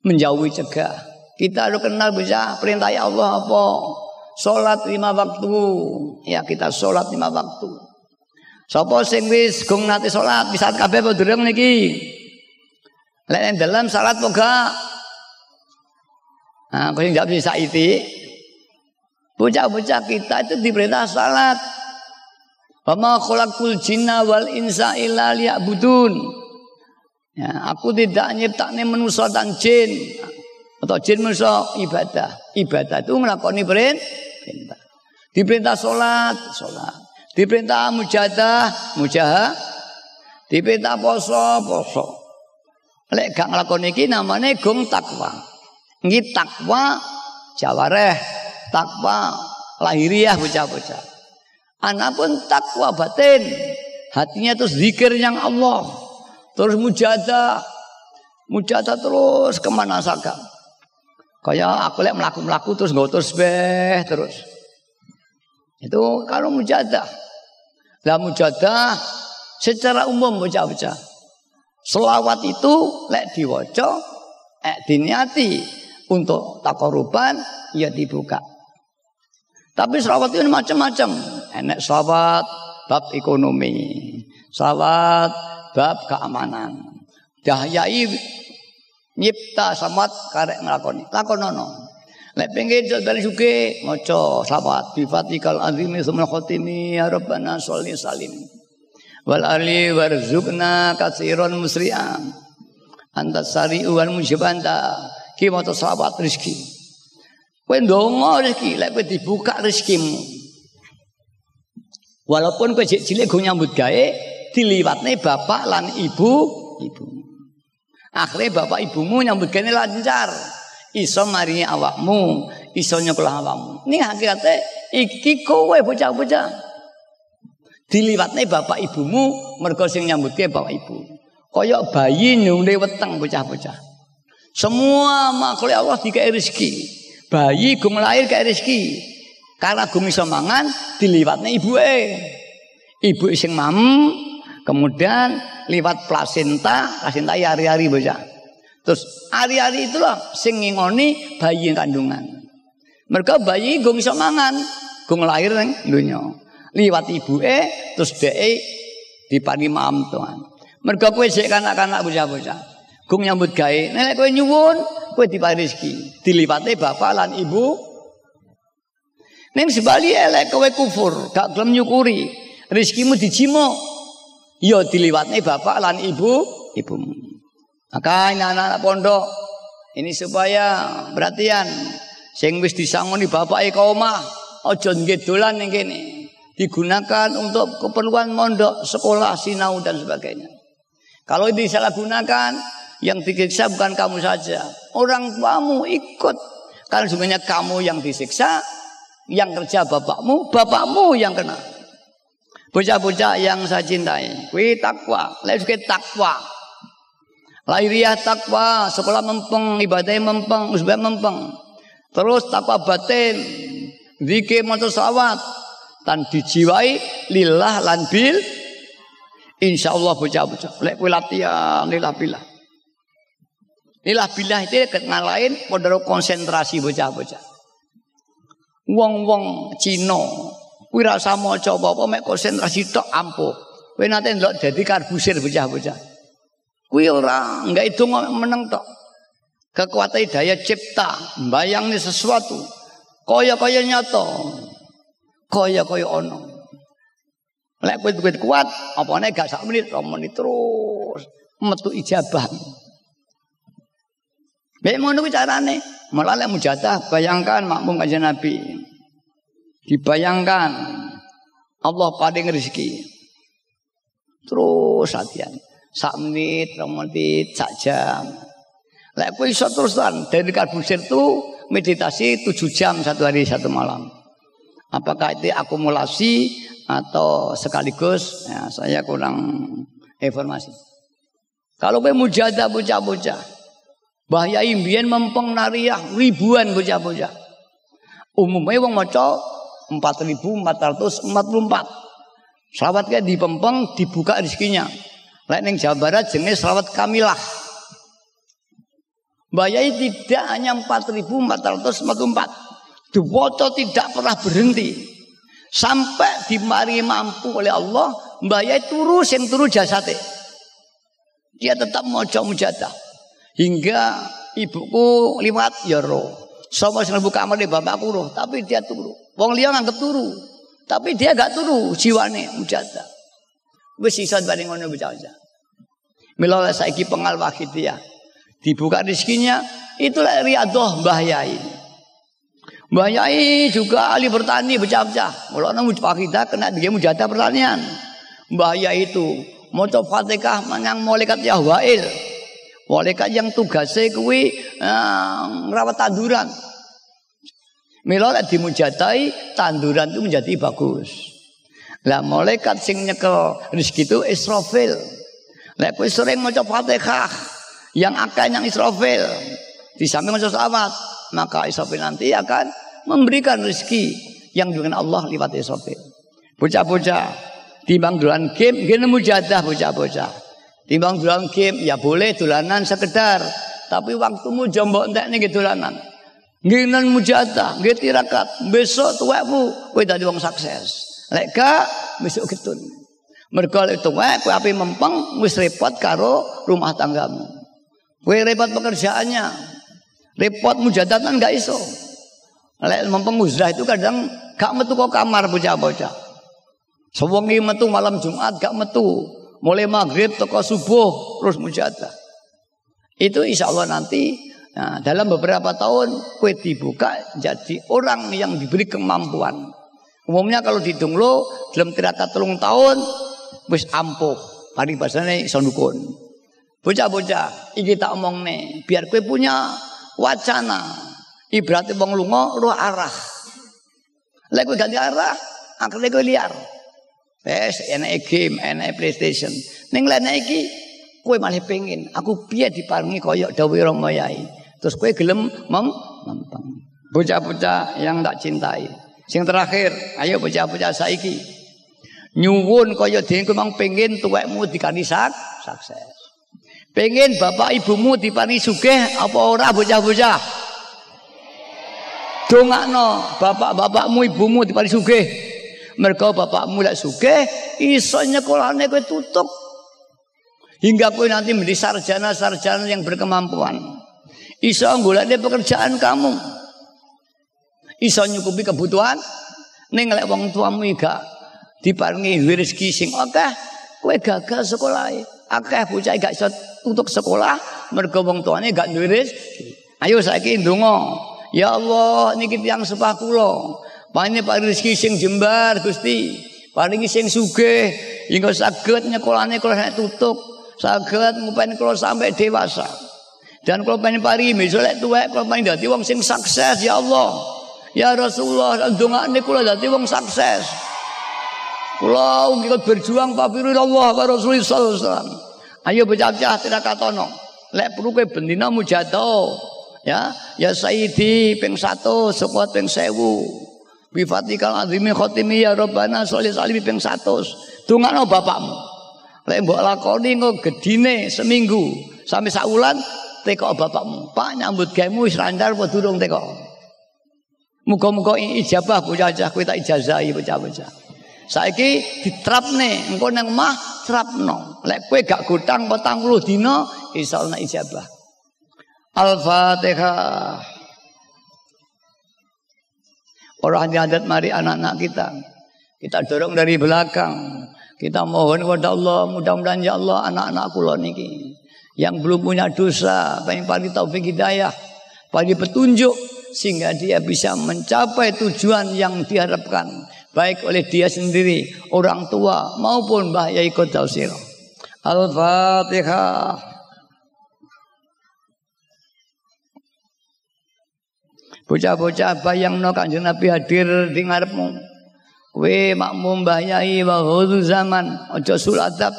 Menjauhi cegah. Kita harus kenal bisa perintah ya Allah apa. Sholat lima waktu. Ya kita sholat lima waktu. Sopo sing wis gong nanti sholat bisa kabeh apa durung niki. Lek dalam salat poga Nah, yang jawab bisa itu. Bocah-bocah kita itu diperintah salat. Wama khalaqul jinna wal insa illa liya'budun. Ya, aku tidak nyiptakne manusia dan jin atau jin manusia ibadah. Ibadah itu ngelakoni perintah. Diperintah salat, salat. Diperintah mujadah, mujaha. Diperintah poso, poso. Lek gak ngelakoni iki namanya gong takwa. Ini takwa jawareh, takwa lahiriah bocah-bocah. Anak pun takwa batin. Hatinya terus zikir yang Allah. Terus mujadah. Mujadah terus ke mana saja. Kayak aku lihat melaku-melaku terus nggak terus beh terus. Itu kalau mujadah. Lah mujadah secara umum bocah-bocah. Selawat itu lek diwaca eh diniati untuk takoruban ya dibuka. Tapi selawat itu macam-macam. Enak selawat bab ekonomi, selawat bab keamanan. Dahyai nyipta samat karek nglakoni. Lakonono. Lek pengen dari suke maca selawat bi fatikal azimi sumul khatimi ya rabbana salim. Wal ali warzuqna katsiron musri'an. Anta sari'u wal Ki maca selawat rezeki. Kowe ndonga rezeki, lek kowe dibuka rezekimu. Walaupun kowe cilik go nyambut gawe, diliwatne bapak lan ibu, ibu. Akhirnya bapak ibumu nyambut gawe lancar. Iso maringi awakmu, iso nyekolah awakmu. Ini hakikatnya iki kowe bocah-bocah. Diliwatne bapak ibumu mergo sing nyambut gawe bapak ibu. Koyok bayi nyungne weteng bocah-bocah. Semua makhluk Allah dikai rezeki. Bayi gung lahir kayak rezeki. Karena gung iso mangan diliwatnya ibu eh. Ibu iseng mam, kemudian liwat plasenta, plasenta ya hari-hari bocah. Terus hari-hari itulah sing ngingoni bayi kandungan. Mereka bayi gung iso mangan, gung lahir neng dunia. Liwat ibu eh, terus dee dipani mam tuan. Mereka kue sik kanak-kanak bocah-bocah. Gung nyambut gawe. Nek kowe nyuwun, kowe diparingi rezeki. Dilipate bapak lan ibu. Ning sebali elek kowe kufur, gak gelem nyukuri. Rezekimu dijimo. Ya diliwatne bapak lan ibu, ibumu. Maka anak-anak pondok ini supaya perhatian sing wis disangoni bapake omah aja nggih dolan ning kene. Digunakan untuk keperluan mondok, sekolah, sinau dan sebagainya. Kalau disalahgunakan yang disiksa bukan kamu saja. Orang tuamu ikut. Karena sebenarnya kamu yang disiksa. Yang kerja bapakmu, bapakmu yang kena. Bocah-bocah yang saya cintai. Kui takwa. Juga takwa. Lahiriah takwa. Sekolah mempeng. Ibadahnya mempeng. Musbah mempeng. Terus takwa batin. Zikir motor sawat. Dan dijiwai lillah lan bil. Insya Allah bocah-bocah. Lek latihan lillah bilah. Inilah bilah itu ngalahin pondok konsentrasi bocah-bocah. Wong-wong Cina kuwi ra sama coba apa mek konsentrasi tok ampuh. Kowe nate ndelok dadi karbusir bocah-bocah. Kuwi ora enggak itu meneng tok. Kekuatan daya cipta, bayangnya sesuatu. Kaya-kaya nyata. Kaya-kaya ono. Lek kowe kuat, apane gak sak menit, menit terus metu ijabah. Mek ngono kuwi carane. Malah lek mujadah bayangkan makmum kanjeng Nabi. Dibayangkan Allah paling rezeki. Terus latihan. Sak menit, menit, sak jam. Lek kowe iso terusan dari karbusir itu meditasi tujuh jam satu hari satu malam. Apakah itu akumulasi atau sekaligus? Ya, saya kurang informasi. Kalau kowe mujadah bocah-bocah, bahaya imbian mempeng nariyah ribuan bocah-bocah. Umumnya wong maca 4444. Selawat kayak dipempeng dibuka rezekinya. Lek ning Jawa Barat jenis selawat kamilah. Bayai tidak hanya 4444. Diwaca tidak pernah berhenti. Sampai dimari mampu oleh Allah, bayai turu sing turu jasate. Dia tetap mojo mujadah. Hingga ibuku liwat ya roh. Sama sing buka di bapakku roh, tapi dia turu. Wong liya nganggep turu. Tapi dia gak turu jiwane mujadah. Wis iso bareng ngono bocah Mila saiki pengal ya. Dibuka rezekinya itulah riadoh Mbah Yai. Mbah Yai juga ahli bertani pecah-pecah. Mula nang kita kena dia mujadah pertanian. Mbah Yai itu maca Fatihah menyang malaikat Yahwail. Malaikat yang tugasnya kuwi uh, ngerawat tanduran. Mila dimujadai tanduran itu menjadi bagus. Lah malaikat sing nyekel rezeki itu Israfil. Lek kowe sering maca Fatihah yang akan yang Israfil di samping maca selawat, maka Israfil nanti akan memberikan rezeki yang dengan Allah lewat Israfil. Bocah-bocah timbang dolan game gene mujadah bocah-bocah. Timbang dolan game ya boleh dolanan sekedar, tapi waktumu jombok entek ning dolanan. Nginan mujadah, nggih tirakat. Besok tuwekmu kowe dadi wong sukses. Lek gak besok ketun. Mergo lek tuwek kowe ape mempeng wis repot karo rumah tanggamu. Kowe repot pekerjaannya. Repot mujadatan gak iso. Lek mempeng uzrah itu kadang gak metu kok kamar bocah-bocah. Sewengi metu malam Jumat gak metu. Mulai maghrib toko subuh terus mujadah. Itu insya Allah nanti Nah, dalam beberapa tahun kue dibuka jadi orang yang diberi kemampuan. Umumnya kalau di Dunglo dalam tirakat telung tahun wis ampuh. Paling bahasanya iso dukun. Bocah-bocah, iki tak omong nih, biar kue punya wacana. Ibaratnya bang lungo lu arah. Lek kue ganti arah, akhirnya kue liar. Wes enak game, enak PlayStation. Ning lain iki kue malah pengen aku biar diparingi koyok dawuh Rama Terus kue gelem mem mempeng. Bocah-bocah yang tak cintai. Sing terakhir, ayo bocah-bocah saiki. Nyuwun kaya dene kowe mang pengin tuwekmu dikani sak sukses. Pengen bapak ibumu dipani sugih apa ora bocah-bocah? Dongakno bapak-bapakmu ibumu dipani sugih. Mergo bapakmu lek sugih iso nyekolahne kowe tutup. Hingga kowe nanti menjadi sarjana-sarjana yang berkemampuan. Iso golekne pekerjaan kamu. Iso nyukupi kebutuhan ning lek wong tuamu gak diparingi rezeki sing akeh, kowe gagal sekolah. Akeh bocah gak iso untuk sekolah mergo wong tuane gak duwe. Ayo saiki ndonga. Ya Allah niki tiyang sepah kula. Paringi paring rezeki sing jembar Gusti. Paringi sing sugih hingga saged nyekolahne kula tutup. Saged ngupeni kula sampai dewasa. Dan kalau pengen pari misalnya tuwek kalau pengen dadi wong sing sukses ya Allah. Ya Rasulullah dongakne kula dadi wong sukses. Kula ikut berjuang papiru Allah wa Rasulullah sallallahu alaihi wasallam. Ayo bocah-bocah tidak katono. Lek perlu kowe bendina mujadah. Ya, ya Sayyidi ping 1 sapa ping 1000. Bi fatikal azimi khatimi ya Rabbana sholli salimi ping 100. Dongakno bapakmu. Lek mbok lakoni engko gedine seminggu sampai sak wulan teko bapakmu. Pak nyambut gaemu wis randar apa durung teko? Muga-muga ijabah bocah-bocah kowe tak ijazahi bocah-bocah. Saiki diterapne engko nang omah terapno. Lek kowe gak gutang 40 dina insyaallah ijabah. Al-Fatihah. Orang adat mari anak-anak kita. Kita dorong dari belakang. Kita mohon kepada Allah mudah-mudahan ya Allah anak-anak kula niki yang belum punya dosa, pengen paling taufik hidayah, paling petunjuk sehingga dia bisa mencapai tujuan yang diharapkan baik oleh dia sendiri, orang tua maupun Mbah Yai Qadausir. Al-Fatihah. Bocah-bocah bayang no kanjeng Nabi hadir di ngarepmu. We makmum Mbah Yai wa zaman aja suladap.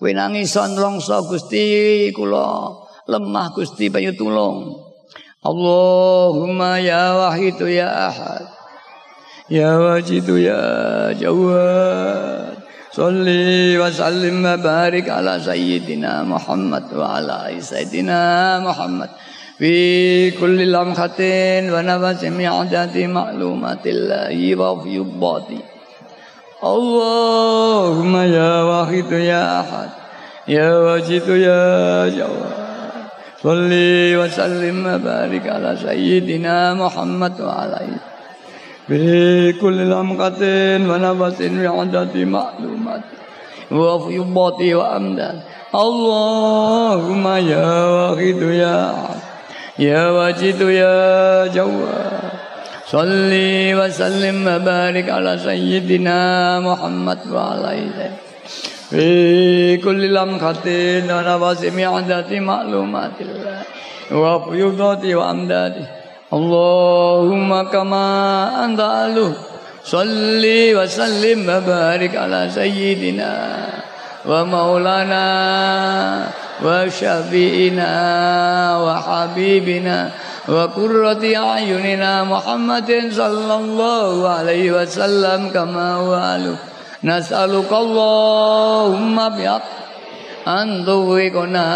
We nangison rongso Gusti kula lemah Gusti banyu tulung. Allahumma ya wahidu ya ahad. Ya wajidu ya jawad. Salli wa sallim wa barik ala sayyidina Muhammad wa ala sayyidina Muhammad. في كل لمحة ونفس من عدد معلومات الله وفيضاته اللهم يا واحد يا أحد يا واجد يا جواد. صل وسلم وبارك على سيدنا محمد وعلى في كل لمحة ونفس من عدد معلومات وفيضاته وأمداد. اللهم يا واحد يا أحد. يا واجد يا جواد. صلي وسلم وبارك على سيدنا محمد وعلى في كل لمحة ونفس عدد معلومات الله وفيوضاته وأمداده. اللهم كما أنت أهله صلي وسلم وبارك على سيدنا ومولانا وشفينا وحبيبنا وقرة أعيننا محمد صلى الله عليه وسلم كما هو نسألك اللهم بحق أن توفقنا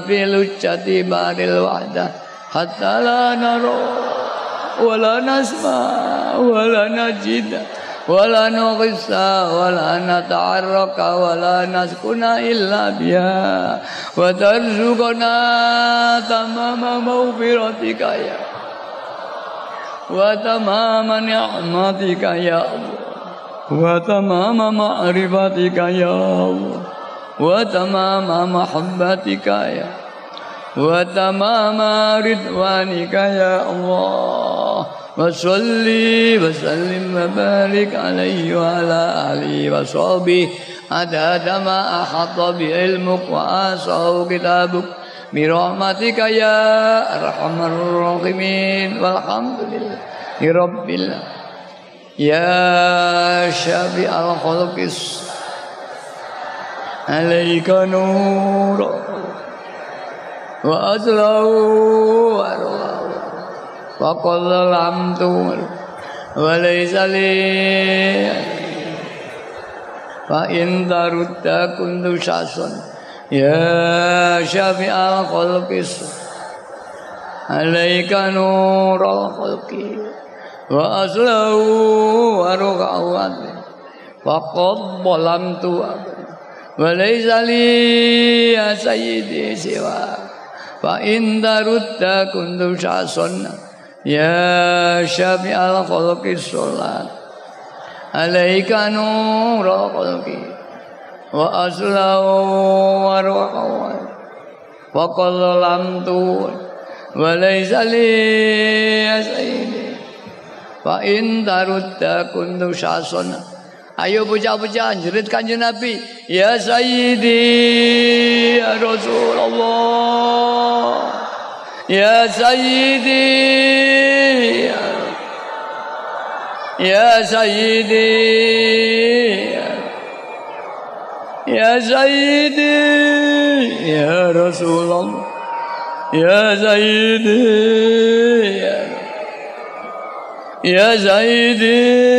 في لجة بار الوحدة حتى لا نرى ولا نسمع ولا نجد. ولا نغص ولا نتعرق ولا نسكن إلا بها. وترزقنا تمام مغفرتك يا وتمام نعمتك يا الله. وتمام معرفتك يا الله. وتمام محبتك يا وتمام رضوانك يا الله. وصلي وسلم وبارك عليه وعلى آله وصحبه. عدد ما أحط بعلمك وأسعه كتابك. برحمتك يا أرحم الراحمين. والحمد لله رب الله يا شافي الخلق. عليك نور. وأطلعه وأرواه وقل ظلمت وليس لي فإن ترد كنت شخصا يا شافع الخلق عليك نور الخلق وأصله ورقعه وقد ظلمت وليس لي يا سيدي سوى فإن ترد كنت شخصا Ya syafi'al khalqi sholat. Alaika nura khalqi Wa aslahu wa ruhawan Wa qallamtu Wa laysa li ya sayyidi Fa in tarudda kuntu syasana Ayo bocah-bocah jerit kanjeng Nabi. Ya Sayyidi Ya Rasulullah يا سيدي يا سيدي يا سيدي يا رسول الله يا سيدي يا سيدي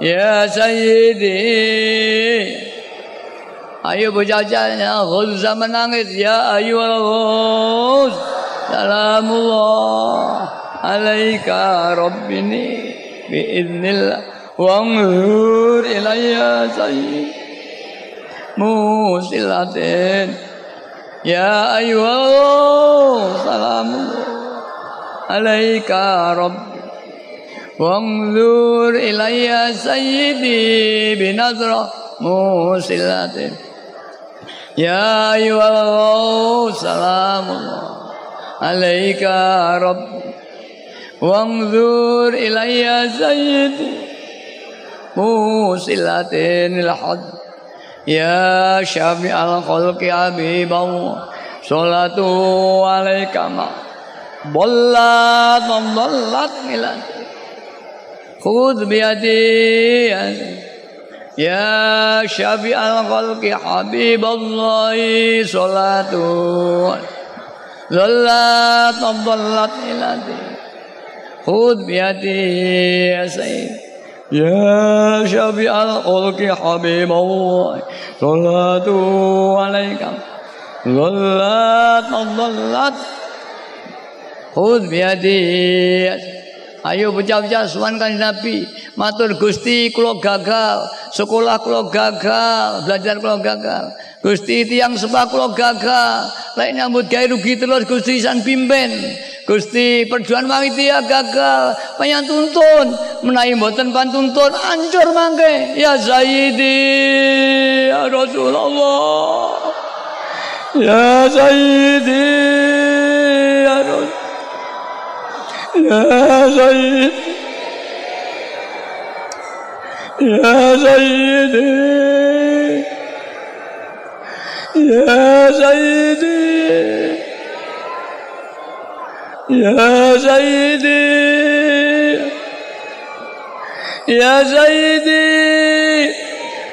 يا سيدي. Ayo bocah-bocahnya Ghuzza menangis. Ya ayu Ghuz Salamullah. Alaika Rabbini Biiznillah Wangur ilayya sayyid Musilatin. Ya ayu Ghuz Salamullah. Alaika Rabbi Wangur ilayya sayyidi Binazrah Musilatin يا أيها الله سلام الله عليك رب. وانظر إلي سيدي موسلة الحد يا شافع الخلق حبيب الله صلاة عليك ما ضلت ضلت ملتي خذ بيدي يا شفيع الخلق حبيب الله صلاة. ظلت ضلت إلى خذ بيدي يا سيد. يا شفيع الخلق حبيب الله صلاة عليك. ظلت ضلت خذ بيدي يا سيد. Ayo bocah-bocah suan kan Nabi. Matur Gusti kula gagal, sekolah kula gagal, belajar kula gagal. Gusti tiang sebab kula gagal. Lek nyambut gawe rugi terus Gusti san pimpin. Gusti perjuangan panitia gagal, penyan tuntun, menawi mboten pantuntun ancur mangke. Ya Sayyidi, ya Rasulullah. Ya Sayyidi, ya Rasulullah. يا سيد يا سيدي يا سيدي يا سيدي يا سيدي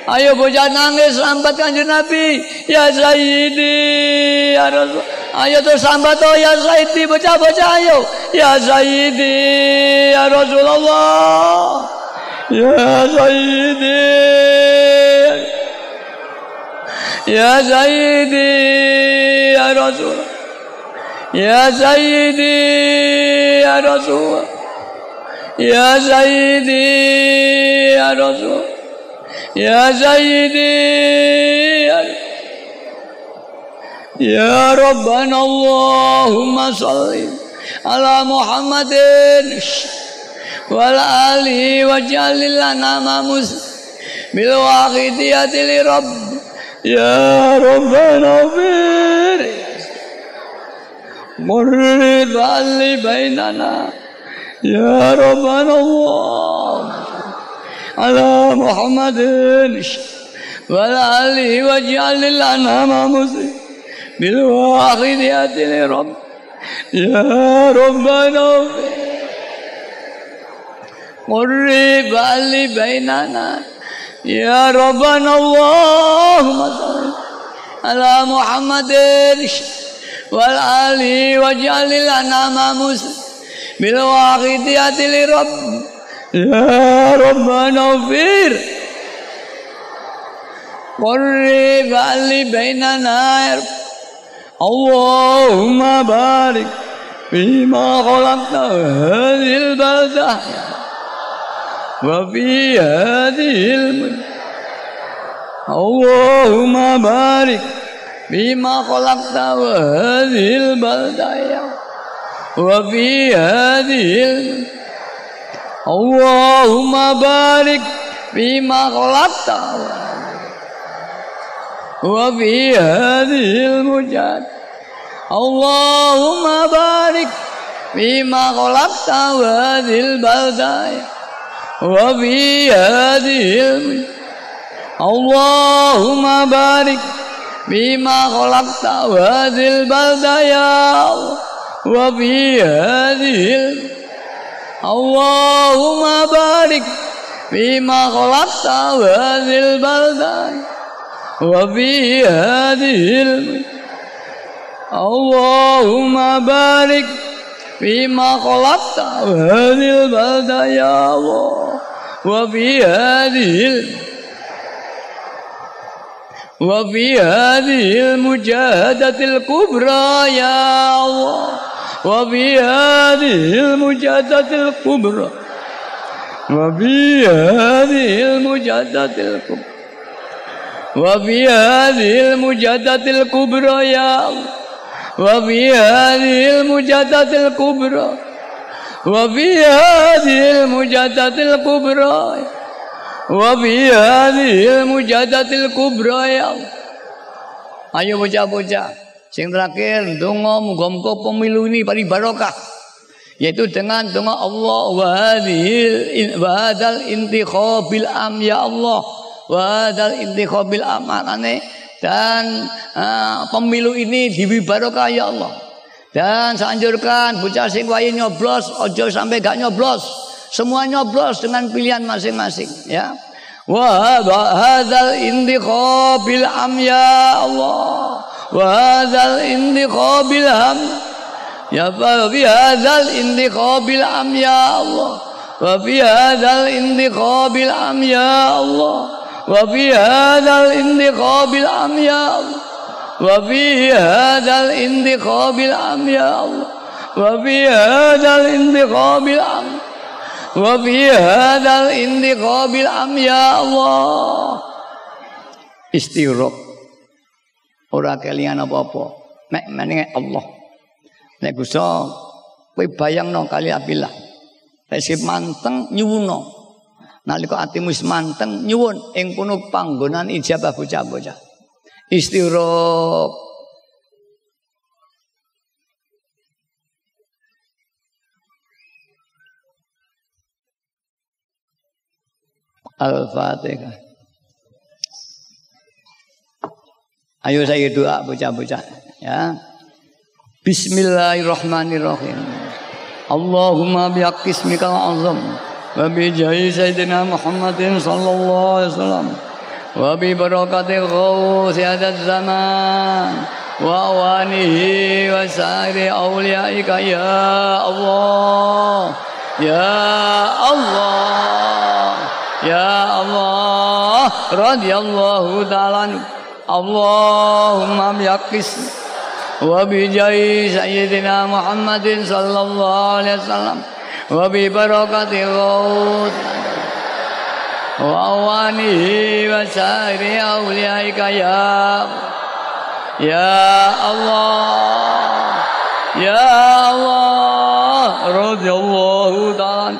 Ayo bocah nangis sambat kanjeng Nabi. Ya Sayyidi, ya Rasul. Ayo terus hamba tuh ya Saidi baca-baca ayo. Ya Saidi ya Rasulullah. Ya Saidi. Ya Saidi ya Rasul. Ya Saidi ya Rasul. Ya Saidi ya Rasul. Ya Saidi يا ربنا اللهم صل على محمد وعلى آله واجعل لنا ما مسلم بالواحدية لرب. يا ربنا فير مرد اللي بيننا. يا ربنا الله على محمد وعلى آله واجعل الأنام مسلم بالواحد يا رب يا ربنا قرب اللي بيننا. يا ربنا اللهم صل على محمد والآل وجعل لنا ما مسلم بالواقفيات رب يا ربنا اغفر. قرب اللي بيننا يا رب. اللهم بارك فيما خلقت هذه البلدة وفي هذه المدة اللهم بارك فيما خلقت هذه البلدة وفي هذه المدة Allahumma barik bima khalaqta وفي هذه المجاد اللهم بارك فيما غلبت وهذه البلدان. وفي هذه المجاد اللهم بارك فيما غلبت وهذه البلدان. يا الله وفي هذه اللهم بارك فيما غلبت وهذه البلدان. وفي هذه. اللهم بارك فيما خلقت هذه البلدة يا الله وفي هذه. وفي هذه المجاهدة الكبرى يا الله وفي هذه المجادة الكبرى وفي هذه المجادة الكبرى وفي هذه المجادة الكبرى يا الله وفي هذه المجادة الكبرى وفي هذه المجادة الكبرى وفي هذه المجادة الكبرى يا الله Ayo bocah-bocah. Sing terakhir, donga muga-muga pemilu ini paling barokah. Yaitu dengan donga Allah wa hadhil wa hadzal intikhabil am ya Allah. wadal intikhabil amanane dan uh, pemilu ini diwibarokah ya Allah. Dan saya anjurkan bocah sing nyoblos ojo sampai gak nyoblos. Semua nyoblos dengan pilihan masing-masing ya. Wa hadzal intikhabil am ya Allah. Wa hadzal intikhabil am Ya Rabbi hadzal intikhabil am ya Allah. Wa fi hadzal intikhabil am ya Allah. وفي هذا الانتخاب الأم يا الله وفي هذا الانتخاب الأم يا الله وفي هذا الانتخاب الأم وفي هذا الانتخاب الأم يا الله استغرق Ora kelingan apa-apa. Nek menenge Allah. Nek Gusti kowe bayangno kali apilah. Nek si manteng nyuwuno. Nalika atimu wis manteng nyuwun ing kono panggonan ijabah bocah-bocah. Istiraq Al-Fatihah. Ayo saya doa bocah-bocah ya. Bismillahirrahmanirrahim. Allahumma bihaqqi ismikal azam wa bi jahi sayyidina Muhammadin sallallahu alaihi wasallam wa bi barakati ghawsi hadaz zaman wa awanihi wa sa'iri awliyaika ya Allah ya Allah ya Allah radhiyallahu ta'ala اللهم بحق وبجاه سيدنا محمد صلى الله عليه وسلم وببركة غوث وأوانه وسائر أوليائك يا يا الله. يا الله. رضي الله تعالى.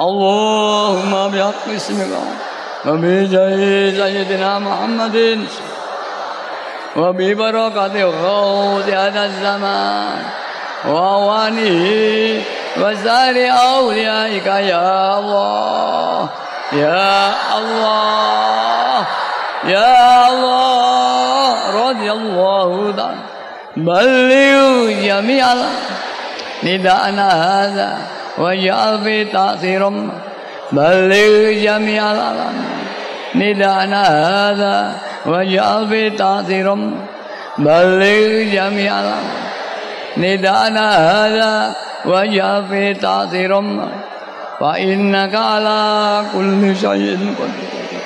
اللهم بحق اسمك. وبجاه سيدنا محمد. وببركة غوث هذا الزمان. وأوانه وسائر أوليائك يا الله يا الله يا الله رضي الله عنه بلغ جميع نداءنا هذا واجعل في تأثير بلغ جميع نداءنا هذا واجعل في تأثيرهم بلغ جميع نداءنا هذا واجعل في تأثيرهم فإنك على كل شيء قدير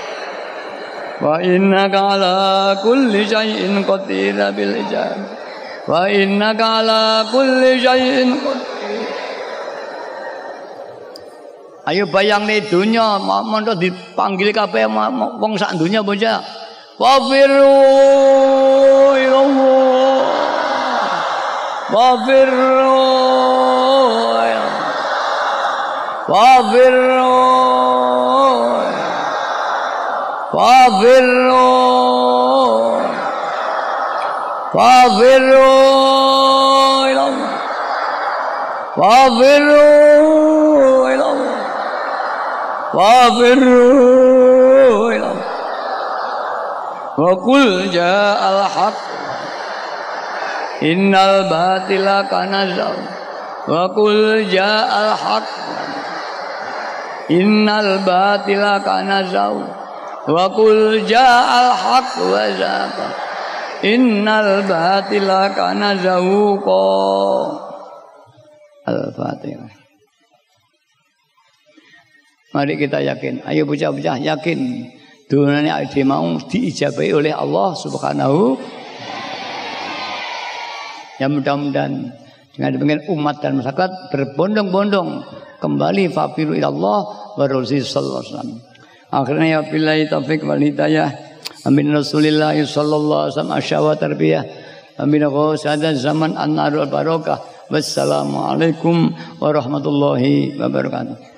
وإنك على كل شيء قدير بالإجابة وإنك على كل شيء قدير Ayo bayang nih dunia, mau dipanggil kabeh wong sak dunia bocah. وفروا إلى الله وفروا وفروا وفروا وفروا إلى الله وفروا إلى الله وفروا إلى الله وقل جاء الحق إن الباطل كان زهوقا وقل جاء الحق innal batila kana zaw wa qul ja'al haq wa zaqa innal batila kana ko al-fatihah Mari kita yakin. Ayo bocah-bocah yakin. Dunanya ide mau diijabai oleh Allah Subhanahu. Ya mudah-mudahan dengan demikian umat dan masyarakat berbondong-bondong kembali fafiru Allah wa sallallahu alaihi wasallam. Akhirnya ya billahi taufik wal hidayah. Amin Rasulillah sallallahu alaihi wasallam asyawa tarbiyah. Amin ghusada zaman an-narul barokah. Wassalamualaikum warahmatullahi wabarakatuh.